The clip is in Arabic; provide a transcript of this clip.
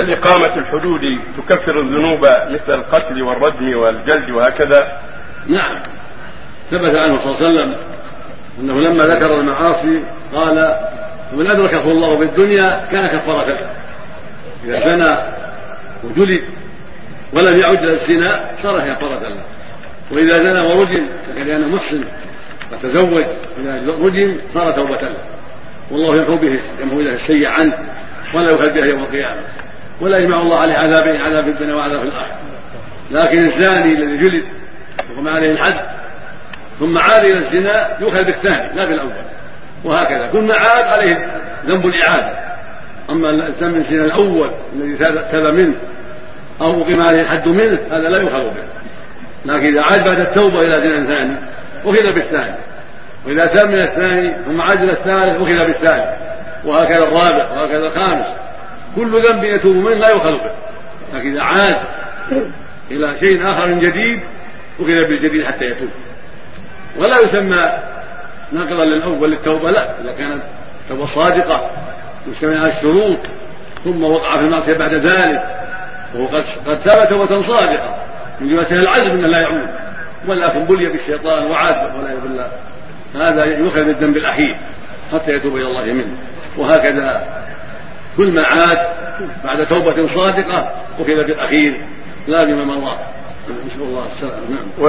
هل إقامة الحدود تكفر الذنوب مثل القتل والرجم والجلد وهكذا؟ نعم. ثبت عنه صلى الله عليه وسلم أنه لما ذكر المعاصي قال ومن أدركه الله في الدنيا كان كفارة إذا زنى وجلد ولم يعد إلى الزنا صار كفارة له. وإذا زنى ورجم فكان محسن وتزوج إذا رجم صار توبة له. والله يمحو به يمحو السيء عنه ولا يؤخذ بها يوم القيامة. ولا يجمع الله عليه عذابين عذاب في الدنيا وعذاب في الآخرة. لكن الزاني الذي جلد وقام عليه الحد ثم عاد إلى الزنا يؤخذ بالثاني لا بالأول. وهكذا. كل ما عاد عليه ذنب الإعادة. أما الإنسان من الزنا الأول الذي تاب منه أو أقيم عليه الحد منه هذا لا يؤخذ به. لكن إذا عاد بعد التوبة إلى زنا ثاني أخذ بالثاني. وإذا تاب من الثاني ثم عاد إلى الثالث أخذ بالثالث. وهكذا الرابع وهكذا الخامس. كل ذنب يتوب منه لا يؤخذ به لكن إذا عاد إلى شيء آخر جديد أخذ بالجديد حتى يتوب. ولا يسمى نقلا للأول للتوبة لا. إذا كانت توبة صادقة مجتمع الشروط ثم وقع في المعصية بعد ذلك وهو قد قد تاب توبة صادقة من جملتها العزم أنه لا يعود. ولكن بلي بالشيطان وعاد والعياذ بالله هذا يؤخذ بالذنب الأخير حتى يتوب إلى الله منه. وهكذا كل ما عاد بعد توبة صادقة أخذ بالأخير لا بما مضى. نسأل الله السلامة. نعم.